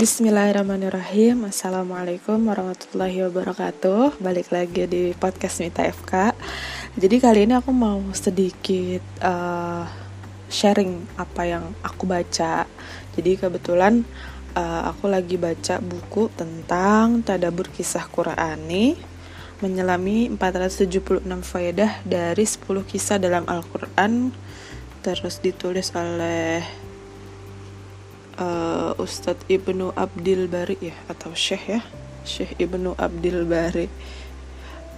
Bismillahirrahmanirrahim. Assalamualaikum warahmatullahi wabarakatuh. Balik lagi di podcast Mita FK Jadi kali ini aku mau sedikit uh, sharing apa yang aku baca. Jadi kebetulan uh, aku lagi baca buku tentang Tadabur Kisah Qurani Menyelami 476 faedah dari 10 kisah dalam Al-Quran Terus ditulis oleh uh, Ustadz Ibnu Abdil Bari ya atau Syekh ya. Syekh Ibnu Abdil Bari.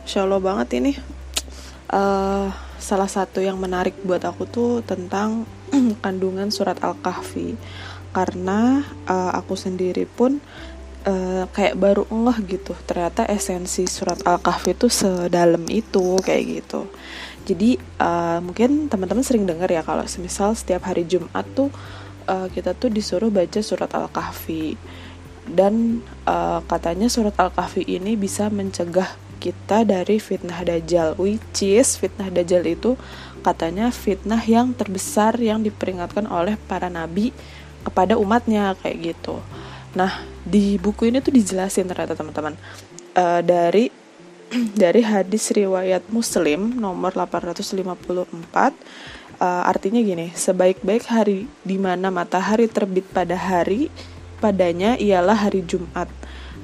Insya Allah banget ini. Uh, salah satu yang menarik buat aku tuh tentang kandungan surat Al-Kahfi. Karena uh, aku sendiri pun uh, kayak baru ngeh gitu. Ternyata esensi surat Al-Kahfi itu sedalam itu kayak gitu. Jadi uh, mungkin teman-teman sering dengar ya kalau semisal setiap hari Jumat tuh uh, kita tuh disuruh baca surat Al-Kahfi. Dan uh, katanya surat Al-Kahfi ini bisa mencegah kita dari fitnah dajjal which is fitnah dajjal itu katanya fitnah yang terbesar yang diperingatkan oleh para nabi kepada umatnya kayak gitu. Nah di buku ini tuh dijelasin ternyata teman-teman. Uh, dari dari hadis riwayat Muslim nomor 854 uh, artinya gini, sebaik-baik hari di mana matahari terbit pada hari padanya ialah hari Jumat.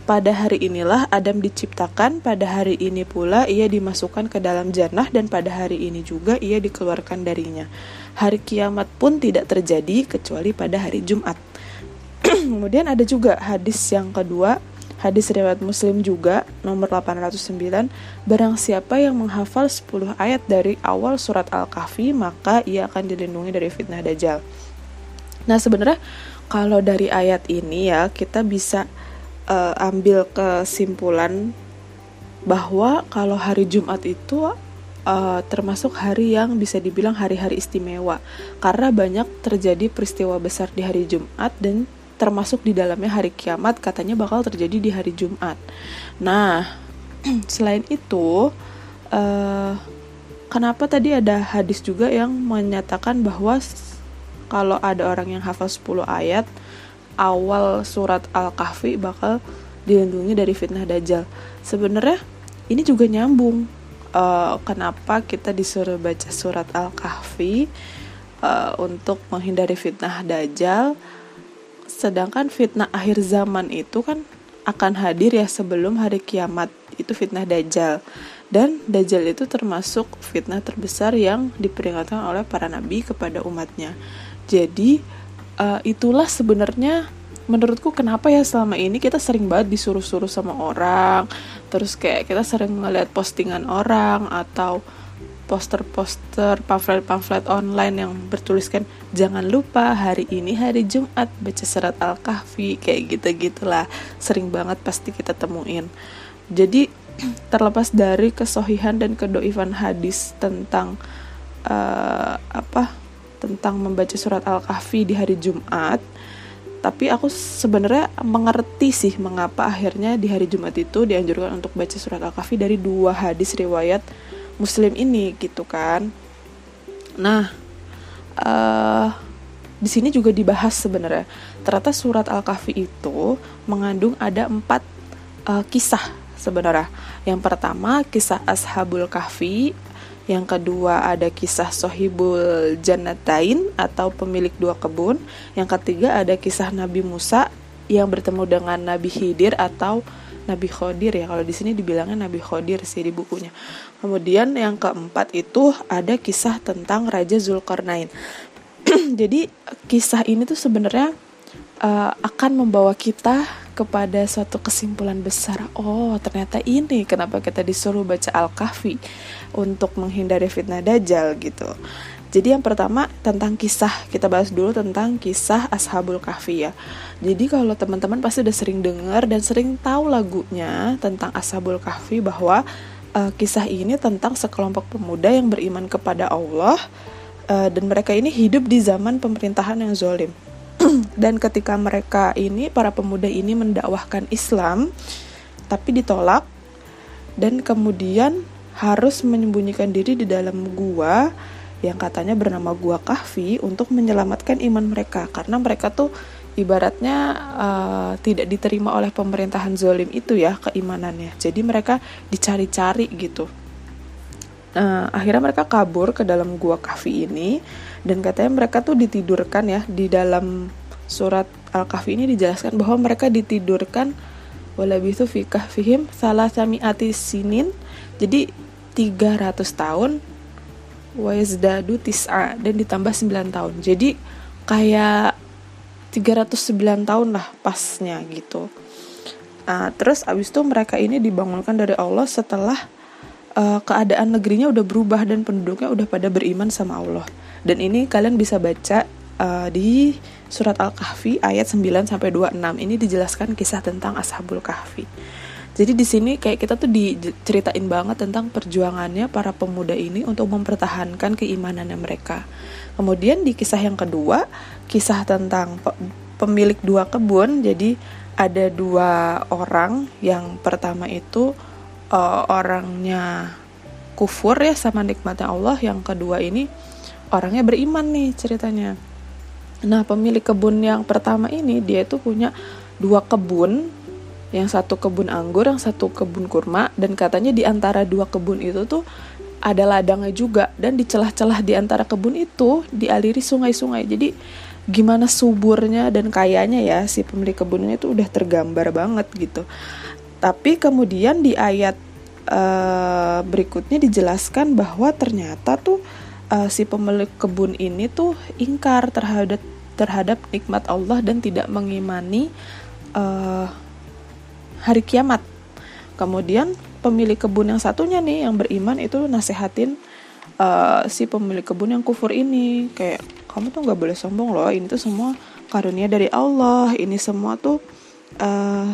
Pada hari inilah Adam diciptakan, pada hari ini pula ia dimasukkan ke dalam jannah dan pada hari ini juga ia dikeluarkan darinya. Hari kiamat pun tidak terjadi kecuali pada hari Jumat. Kemudian ada juga hadis yang kedua Hadis riwayat Muslim juga nomor 809, barang siapa yang menghafal 10 ayat dari awal surat Al-Kahfi, maka ia akan dilindungi dari fitnah dajjal. Nah, sebenarnya kalau dari ayat ini ya, kita bisa uh, ambil kesimpulan bahwa kalau hari Jumat itu uh, termasuk hari yang bisa dibilang hari-hari istimewa karena banyak terjadi peristiwa besar di hari Jumat dan termasuk di dalamnya hari kiamat katanya bakal terjadi di hari Jumat. Nah, selain itu, uh, kenapa tadi ada hadis juga yang menyatakan bahwa kalau ada orang yang hafal 10 ayat awal surat Al-Kahfi bakal dilindungi dari fitnah dajjal. Sebenarnya ini juga nyambung. Uh, kenapa kita disuruh baca surat Al-Kahfi uh, untuk menghindari fitnah dajjal? Sedangkan fitnah akhir zaman itu kan akan hadir ya sebelum hari kiamat. Itu fitnah dajjal. Dan dajjal itu termasuk fitnah terbesar yang diperingatkan oleh para nabi kepada umatnya. Jadi uh, itulah sebenarnya menurutku kenapa ya selama ini kita sering banget disuruh-suruh sama orang terus kayak kita sering ngeliat postingan orang atau poster-poster pamflet-pamflet online yang bertuliskan jangan lupa hari ini hari Jumat baca surat Al-Kahfi kayak gitu-gitulah. Sering banget pasti kita temuin. Jadi terlepas dari kesohihan dan kedoifan hadis tentang uh, apa tentang membaca surat Al-Kahfi di hari Jumat tapi aku sebenarnya mengerti sih mengapa akhirnya di hari Jumat itu dianjurkan untuk baca surat Al-Kahfi dari dua hadis riwayat muslim ini gitu kan. Nah uh, di sini juga dibahas sebenarnya. Ternyata surat al-kahfi itu mengandung ada empat uh, kisah sebenarnya. Yang pertama kisah ashabul kahfi. Yang kedua ada kisah Sohibul Jannatain atau pemilik dua kebun. Yang ketiga ada kisah Nabi Musa yang bertemu dengan Nabi Khidir atau Nabi Khodir ya. Kalau di sini dibilangnya Nabi Khodir sih di bukunya. Kemudian yang keempat itu ada kisah tentang Raja Zulkarnain. Jadi kisah ini tuh sebenarnya uh, akan membawa kita kepada suatu kesimpulan besar. Oh ternyata ini kenapa kita disuruh baca Al-Kahfi untuk menghindari fitnah Dajjal gitu jadi yang pertama tentang kisah, kita bahas dulu tentang kisah Ashabul Kahfi ya. Jadi kalau teman-teman pasti udah sering dengar dan sering tahu lagunya tentang Ashabul Kahfi bahwa uh, kisah ini tentang sekelompok pemuda yang beriman kepada Allah uh, dan mereka ini hidup di zaman pemerintahan yang zolim. dan ketika mereka ini para pemuda ini mendakwahkan Islam tapi ditolak dan kemudian harus menyembunyikan diri di dalam gua yang katanya bernama Gua Kahfi untuk menyelamatkan iman mereka. Karena mereka tuh ibaratnya uh, tidak diterima oleh pemerintahan zolim itu ya keimanannya. Jadi mereka dicari-cari gitu. Uh, akhirnya mereka kabur ke dalam gua kahfi ini. Dan katanya mereka tuh ditidurkan ya di dalam surat al kahfi ini dijelaskan bahwa mereka ditidurkan walabithu fi kahfihim salah sami sinin. Jadi 300 tahun wayazdadu tis'a dan ditambah 9 tahun. Jadi kayak 309 tahun lah pasnya gitu. Nah, terus abis itu mereka ini dibangunkan dari Allah setelah uh, keadaan negerinya udah berubah dan penduduknya udah pada beriman sama Allah. Dan ini kalian bisa baca uh, di surat Al-Kahfi ayat 9 sampai 26 ini dijelaskan kisah tentang Ashabul Kahfi jadi di sini kayak kita tuh diceritain banget tentang perjuangannya para pemuda ini untuk mempertahankan keimanannya mereka. Kemudian di kisah yang kedua, kisah tentang pemilik dua kebun. Jadi ada dua orang, yang pertama itu uh, orangnya kufur ya sama nikmatnya Allah, yang kedua ini orangnya beriman nih ceritanya. Nah, pemilik kebun yang pertama ini dia itu punya dua kebun yang satu kebun anggur, yang satu kebun kurma, dan katanya di antara dua kebun itu tuh ada ladangnya juga, dan di celah-celah di antara kebun itu dialiri sungai-sungai. Jadi gimana suburnya dan kayanya ya si pemilik kebunnya itu udah tergambar banget gitu. Tapi kemudian di ayat uh, berikutnya dijelaskan bahwa ternyata tuh uh, si pemilik kebun ini tuh ingkar terhadap terhadap nikmat Allah dan tidak mengimani uh, hari kiamat. Kemudian pemilik kebun yang satunya nih yang beriman itu nasehatin uh, si pemilik kebun yang kufur ini kayak kamu tuh nggak boleh sombong loh ini tuh semua karunia dari Allah ini semua tuh uh,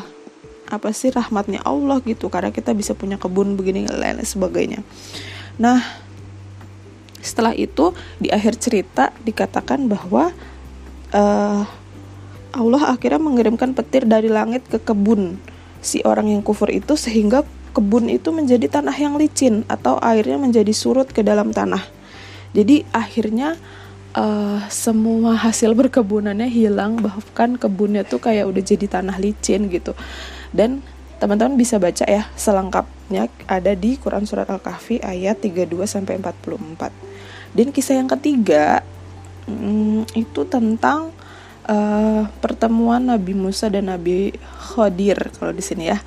apa sih rahmatnya Allah gitu karena kita bisa punya kebun begini lain sebagainya. Nah setelah itu di akhir cerita dikatakan bahwa uh, Allah akhirnya mengirimkan petir dari langit ke kebun si orang yang kufur itu sehingga kebun itu menjadi tanah yang licin atau airnya menjadi surut ke dalam tanah. Jadi akhirnya uh, semua hasil berkebunannya hilang bahkan kebunnya tuh kayak udah jadi tanah licin gitu. Dan teman-teman bisa baca ya selengkapnya ada di Quran surat Al-Kahfi ayat 32 sampai 44. Dan kisah yang ketiga hmm, itu tentang uh, pertemuan Nabi Musa dan Nabi Khadir kalau di sini ya.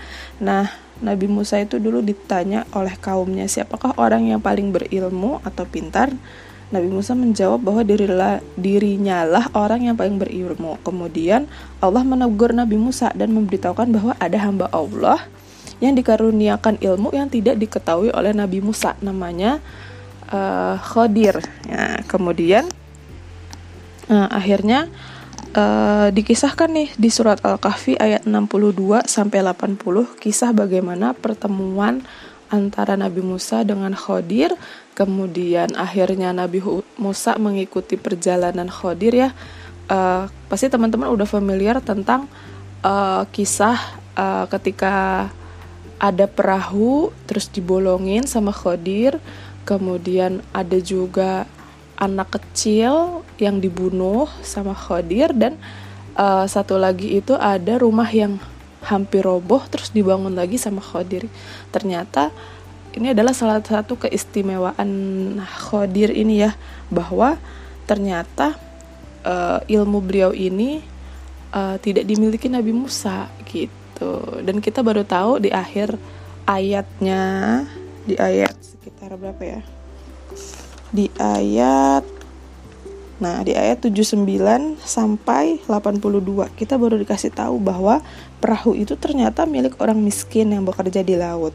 Nah, Nabi Musa itu dulu ditanya oleh kaumnya siapakah orang yang paling berilmu atau pintar. Nabi Musa menjawab bahwa dirilah, dirinya lah orang yang paling berilmu. Kemudian Allah menegur Nabi Musa dan memberitahukan bahwa ada hamba Allah yang dikaruniakan ilmu yang tidak diketahui oleh Nabi Musa namanya uh, Khadir. Ya, kemudian uh, akhirnya uh, dikisahkan nih di surat Al-Kahfi ayat 62 sampai 80 kisah bagaimana pertemuan antara Nabi Musa dengan Khodir kemudian akhirnya Nabi Musa mengikuti perjalanan Khodir ya. Uh, pasti teman-teman udah familiar tentang uh, kisah uh, ketika ada perahu terus dibolongin sama Khodir kemudian ada juga anak kecil yang dibunuh sama Khadir dan uh, satu lagi itu ada rumah yang hampir roboh terus dibangun lagi sama Khadir. Ternyata ini adalah salah satu keistimewaan Khadir ini ya bahwa ternyata uh, ilmu beliau ini uh, tidak dimiliki Nabi Musa gitu. Dan kita baru tahu di akhir ayatnya di ayat sekitar berapa ya? Di ayat Nah, di ayat 79 sampai 82 kita baru dikasih tahu bahwa perahu itu ternyata milik orang miskin yang bekerja di laut.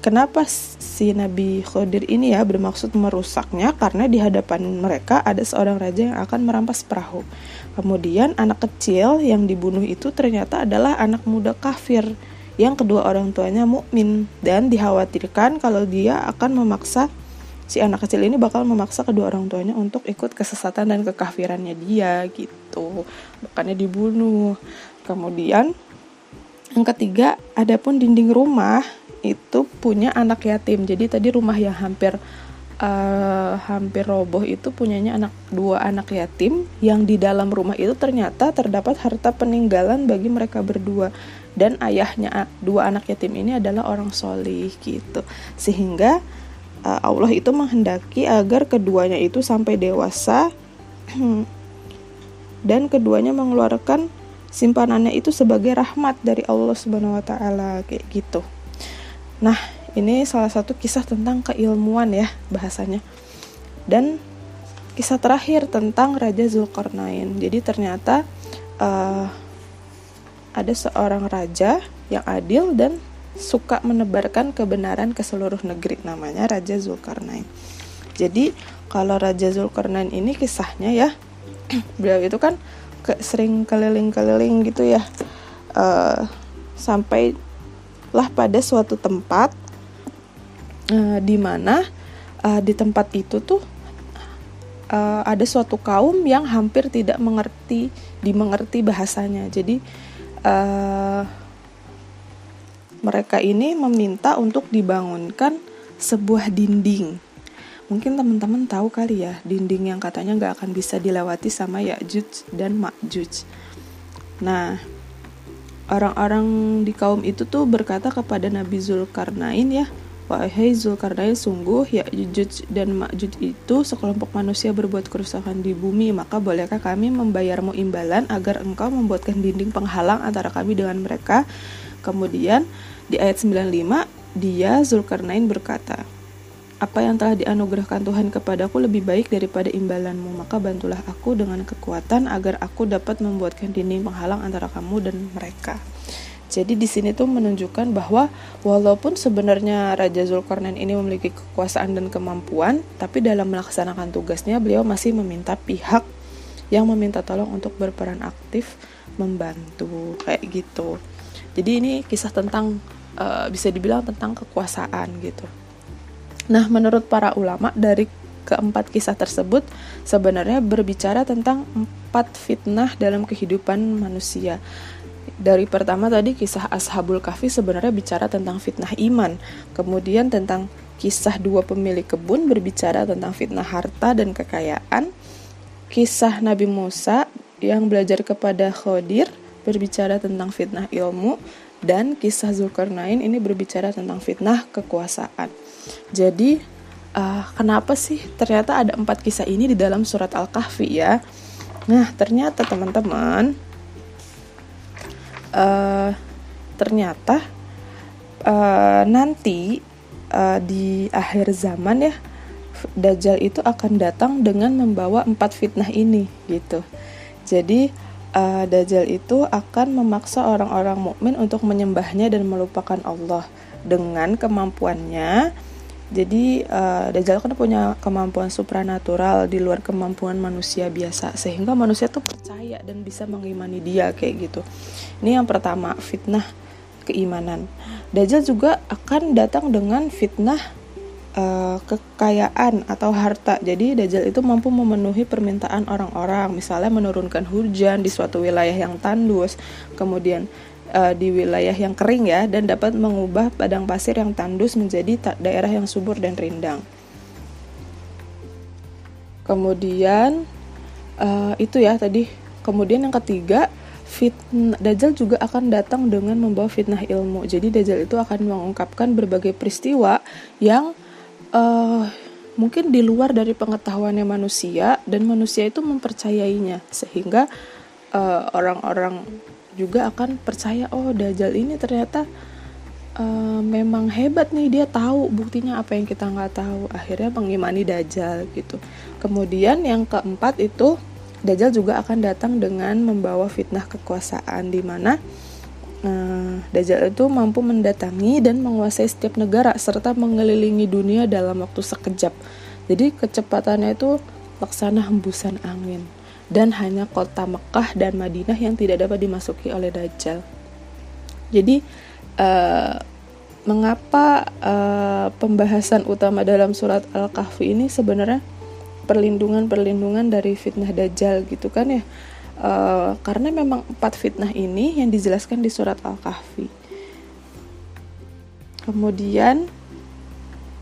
Kenapa si Nabi Khidir ini ya bermaksud merusaknya? Karena di hadapan mereka ada seorang raja yang akan merampas perahu. Kemudian anak kecil yang dibunuh itu ternyata adalah anak muda kafir yang kedua orang tuanya mukmin dan dikhawatirkan kalau dia akan memaksa si anak kecil ini bakal memaksa kedua orang tuanya untuk ikut kesesatan dan kekafirannya dia gitu. Makanya dibunuh. Kemudian yang ketiga adapun dinding rumah itu punya anak yatim. Jadi tadi rumah yang hampir uh, hampir roboh itu punyanya anak dua anak yatim yang di dalam rumah itu ternyata terdapat harta peninggalan bagi mereka berdua. Dan ayahnya dua anak yatim ini adalah orang solih gitu. Sehingga Allah itu menghendaki agar keduanya itu sampai dewasa dan keduanya mengeluarkan simpanannya itu sebagai rahmat dari Allah Subhanahu wa taala kayak gitu. Nah, ini salah satu kisah tentang keilmuan ya bahasanya. Dan kisah terakhir tentang Raja Zulkarnain. Jadi ternyata uh, ada seorang raja yang adil dan suka menebarkan kebenaran ke seluruh negeri namanya Raja Zulkarnain. Jadi kalau Raja Zulkarnain ini kisahnya ya beliau itu kan ke, sering keliling-keliling gitu ya uh, sampailah pada suatu tempat uh, di mana uh, di tempat itu tuh uh, ada suatu kaum yang hampir tidak mengerti dimengerti bahasanya jadi uh, mereka ini meminta untuk dibangunkan sebuah dinding Mungkin teman-teman tahu kali ya, dinding yang katanya nggak akan bisa dilewati sama Ya'juj dan Ma'juj. Nah, orang-orang di kaum itu tuh berkata kepada Nabi Zulkarnain ya, Wahai Zulkarnain, sungguh Ya'juj dan Ma'juj itu sekelompok manusia berbuat kerusakan di bumi, maka bolehkah kami membayarmu imbalan agar engkau membuatkan dinding penghalang antara kami dengan mereka? Kemudian di ayat 95, dia Zulkarnain berkata, apa yang telah dianugerahkan Tuhan kepadaku lebih baik daripada imbalanmu, maka bantulah aku dengan kekuatan agar aku dapat membuatkan dinding penghalang antara kamu dan mereka. Jadi di sini tuh menunjukkan bahwa walaupun sebenarnya Raja Zulkarnain ini memiliki kekuasaan dan kemampuan, tapi dalam melaksanakan tugasnya beliau masih meminta pihak yang meminta tolong untuk berperan aktif membantu kayak gitu. Jadi ini kisah tentang uh, bisa dibilang tentang kekuasaan gitu. Nah, menurut para ulama dari keempat kisah tersebut sebenarnya berbicara tentang empat fitnah dalam kehidupan manusia. Dari pertama tadi kisah Ashabul Kahfi sebenarnya bicara tentang fitnah iman. Kemudian tentang kisah dua pemilik kebun berbicara tentang fitnah harta dan kekayaan. Kisah Nabi Musa yang belajar kepada Khodir berbicara tentang fitnah ilmu dan kisah Zulkarnain ini berbicara tentang fitnah kekuasaan. Jadi uh, kenapa sih ternyata ada empat kisah ini di dalam surat Al-Kahfi ya? Nah ternyata teman-teman uh, ternyata uh, nanti uh, di akhir zaman ya Dajjal itu akan datang dengan membawa empat fitnah ini gitu. Jadi uh, Dajjal itu akan memaksa orang-orang mukmin untuk menyembahnya dan melupakan Allah dengan kemampuannya jadi uh, Dajjal kan punya kemampuan supranatural di luar kemampuan manusia biasa sehingga manusia tuh percaya dan bisa mengimani dia kayak gitu. Ini yang pertama, fitnah keimanan. Dajjal juga akan datang dengan fitnah uh, kekayaan atau harta. Jadi Dajjal itu mampu memenuhi permintaan orang-orang, misalnya menurunkan hujan di suatu wilayah yang tandus, kemudian uh, di wilayah yang kering ya dan dapat mengubah padang pasir yang tandus menjadi daerah yang subur dan rindang. Kemudian uh, itu ya tadi. Kemudian yang ketiga, fitnah Dajjal juga akan datang dengan membawa fitnah ilmu. Jadi Dajjal itu akan mengungkapkan berbagai peristiwa yang uh, mungkin di luar dari pengetahuannya manusia dan manusia itu mempercayainya. Sehingga orang-orang uh, juga akan percaya oh Dajjal ini ternyata uh, memang hebat nih dia tahu buktinya apa yang kita nggak tahu. Akhirnya mengimani Dajjal gitu. Kemudian yang keempat itu Dajjal juga akan datang dengan membawa fitnah kekuasaan di mana uh, Dajjal itu mampu mendatangi dan menguasai setiap negara serta mengelilingi dunia dalam waktu sekejap jadi kecepatannya itu laksana hembusan angin dan hanya kota Mekah dan Madinah yang tidak dapat dimasuki oleh Dajjal. Jadi uh, mengapa uh, pembahasan utama dalam surat Al-Kahfi ini sebenarnya perlindungan-perlindungan dari fitnah Dajjal gitu kan ya? Uh, karena memang empat fitnah ini yang dijelaskan di surat Al-Kahfi. Kemudian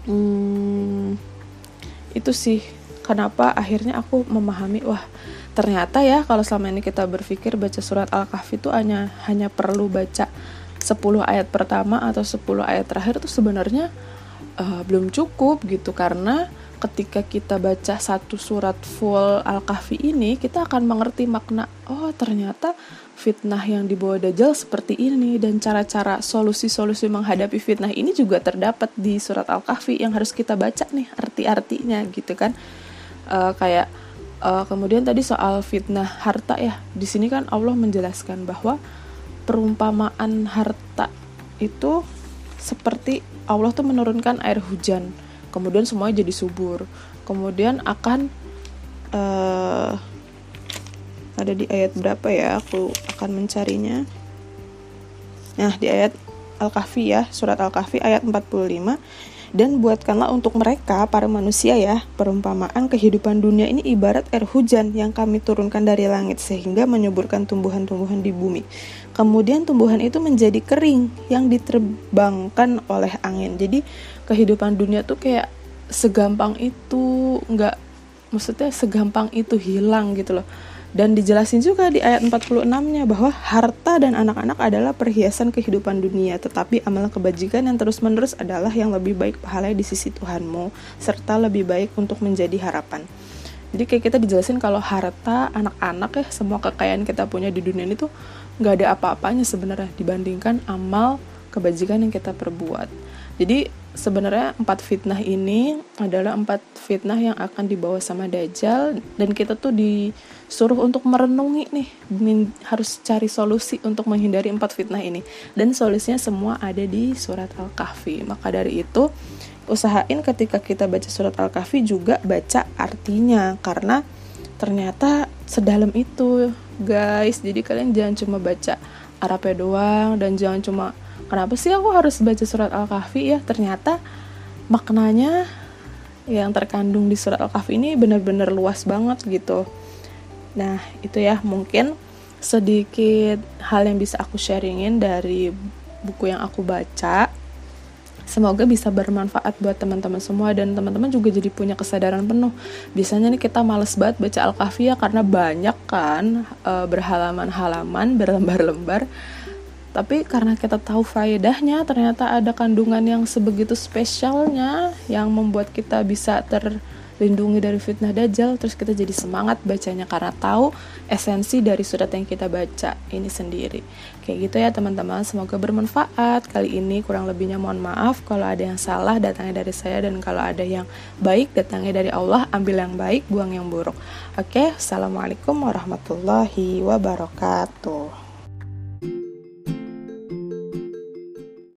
hmm, itu sih kenapa akhirnya aku memahami wah ternyata ya kalau selama ini kita berpikir baca surat Al-Kahfi itu hanya hanya perlu baca 10 ayat pertama atau 10 ayat terakhir itu sebenarnya uh, belum cukup gitu karena ketika kita baca satu surat full Al-Kahfi ini kita akan mengerti makna oh ternyata fitnah yang dibawa Dajjal seperti ini dan cara-cara solusi-solusi menghadapi fitnah ini juga terdapat di surat Al-Kahfi yang harus kita baca nih arti-artinya gitu kan. Uh, kayak uh, kemudian tadi soal fitnah harta ya di sini kan Allah menjelaskan bahwa perumpamaan harta itu seperti Allah tuh menurunkan air hujan kemudian semuanya jadi subur. Kemudian akan uh, ada di ayat berapa ya? Aku akan mencarinya. Nah di ayat Al-Kahfi ya surat Al-Kahfi ayat 45 dan buatkanlah untuk mereka para manusia ya perumpamaan kehidupan dunia ini ibarat air hujan yang kami turunkan dari langit sehingga menyuburkan tumbuhan-tumbuhan di bumi kemudian tumbuhan itu menjadi kering yang diterbangkan oleh angin jadi kehidupan dunia tuh kayak segampang itu nggak maksudnya segampang itu hilang gitu loh dan dijelasin juga di ayat 46-nya bahwa harta dan anak-anak adalah perhiasan kehidupan dunia, tetapi amal kebajikan yang terus-menerus adalah yang lebih baik pahalanya di sisi Tuhanmu, serta lebih baik untuk menjadi harapan. Jadi kayak kita dijelasin kalau harta, anak-anak ya, semua kekayaan kita punya di dunia ini tuh nggak ada apa-apanya sebenarnya dibandingkan amal kebajikan yang kita perbuat. Jadi sebenarnya empat fitnah ini adalah empat fitnah yang akan dibawa sama Dajjal dan kita tuh disuruh untuk merenungi nih harus cari solusi untuk menghindari empat fitnah ini dan solusinya semua ada di surat Al-Kahfi maka dari itu usahain ketika kita baca surat Al-Kahfi juga baca artinya. Karena ternyata sedalam itu guys. Jadi kalian jangan cuma baca Arabnya doang dan jangan cuma kenapa sih aku harus baca surat Al-Kahfi ya? Ternyata maknanya yang terkandung di surat Al-Kahfi ini benar-benar luas banget gitu. Nah itu ya mungkin sedikit hal yang bisa aku sharingin dari buku yang aku baca Semoga bisa bermanfaat buat teman-teman semua dan teman-teman juga jadi punya kesadaran penuh. Biasanya nih kita males banget baca Al-Kahfi ya karena banyak kan e, berhalaman-halaman, berlembar-lembar tapi karena kita tahu faedahnya ternyata ada kandungan yang sebegitu spesialnya yang membuat kita bisa terlindungi dari fitnah dajjal terus kita jadi semangat bacanya karena tahu esensi dari surat yang kita baca ini sendiri. Kayak gitu ya teman-teman. Semoga bermanfaat. Kali ini kurang lebihnya mohon maaf. Kalau ada yang salah datangnya dari saya. Dan kalau ada yang baik datangnya dari Allah. Ambil yang baik buang yang buruk. Oke assalamualaikum warahmatullahi wabarakatuh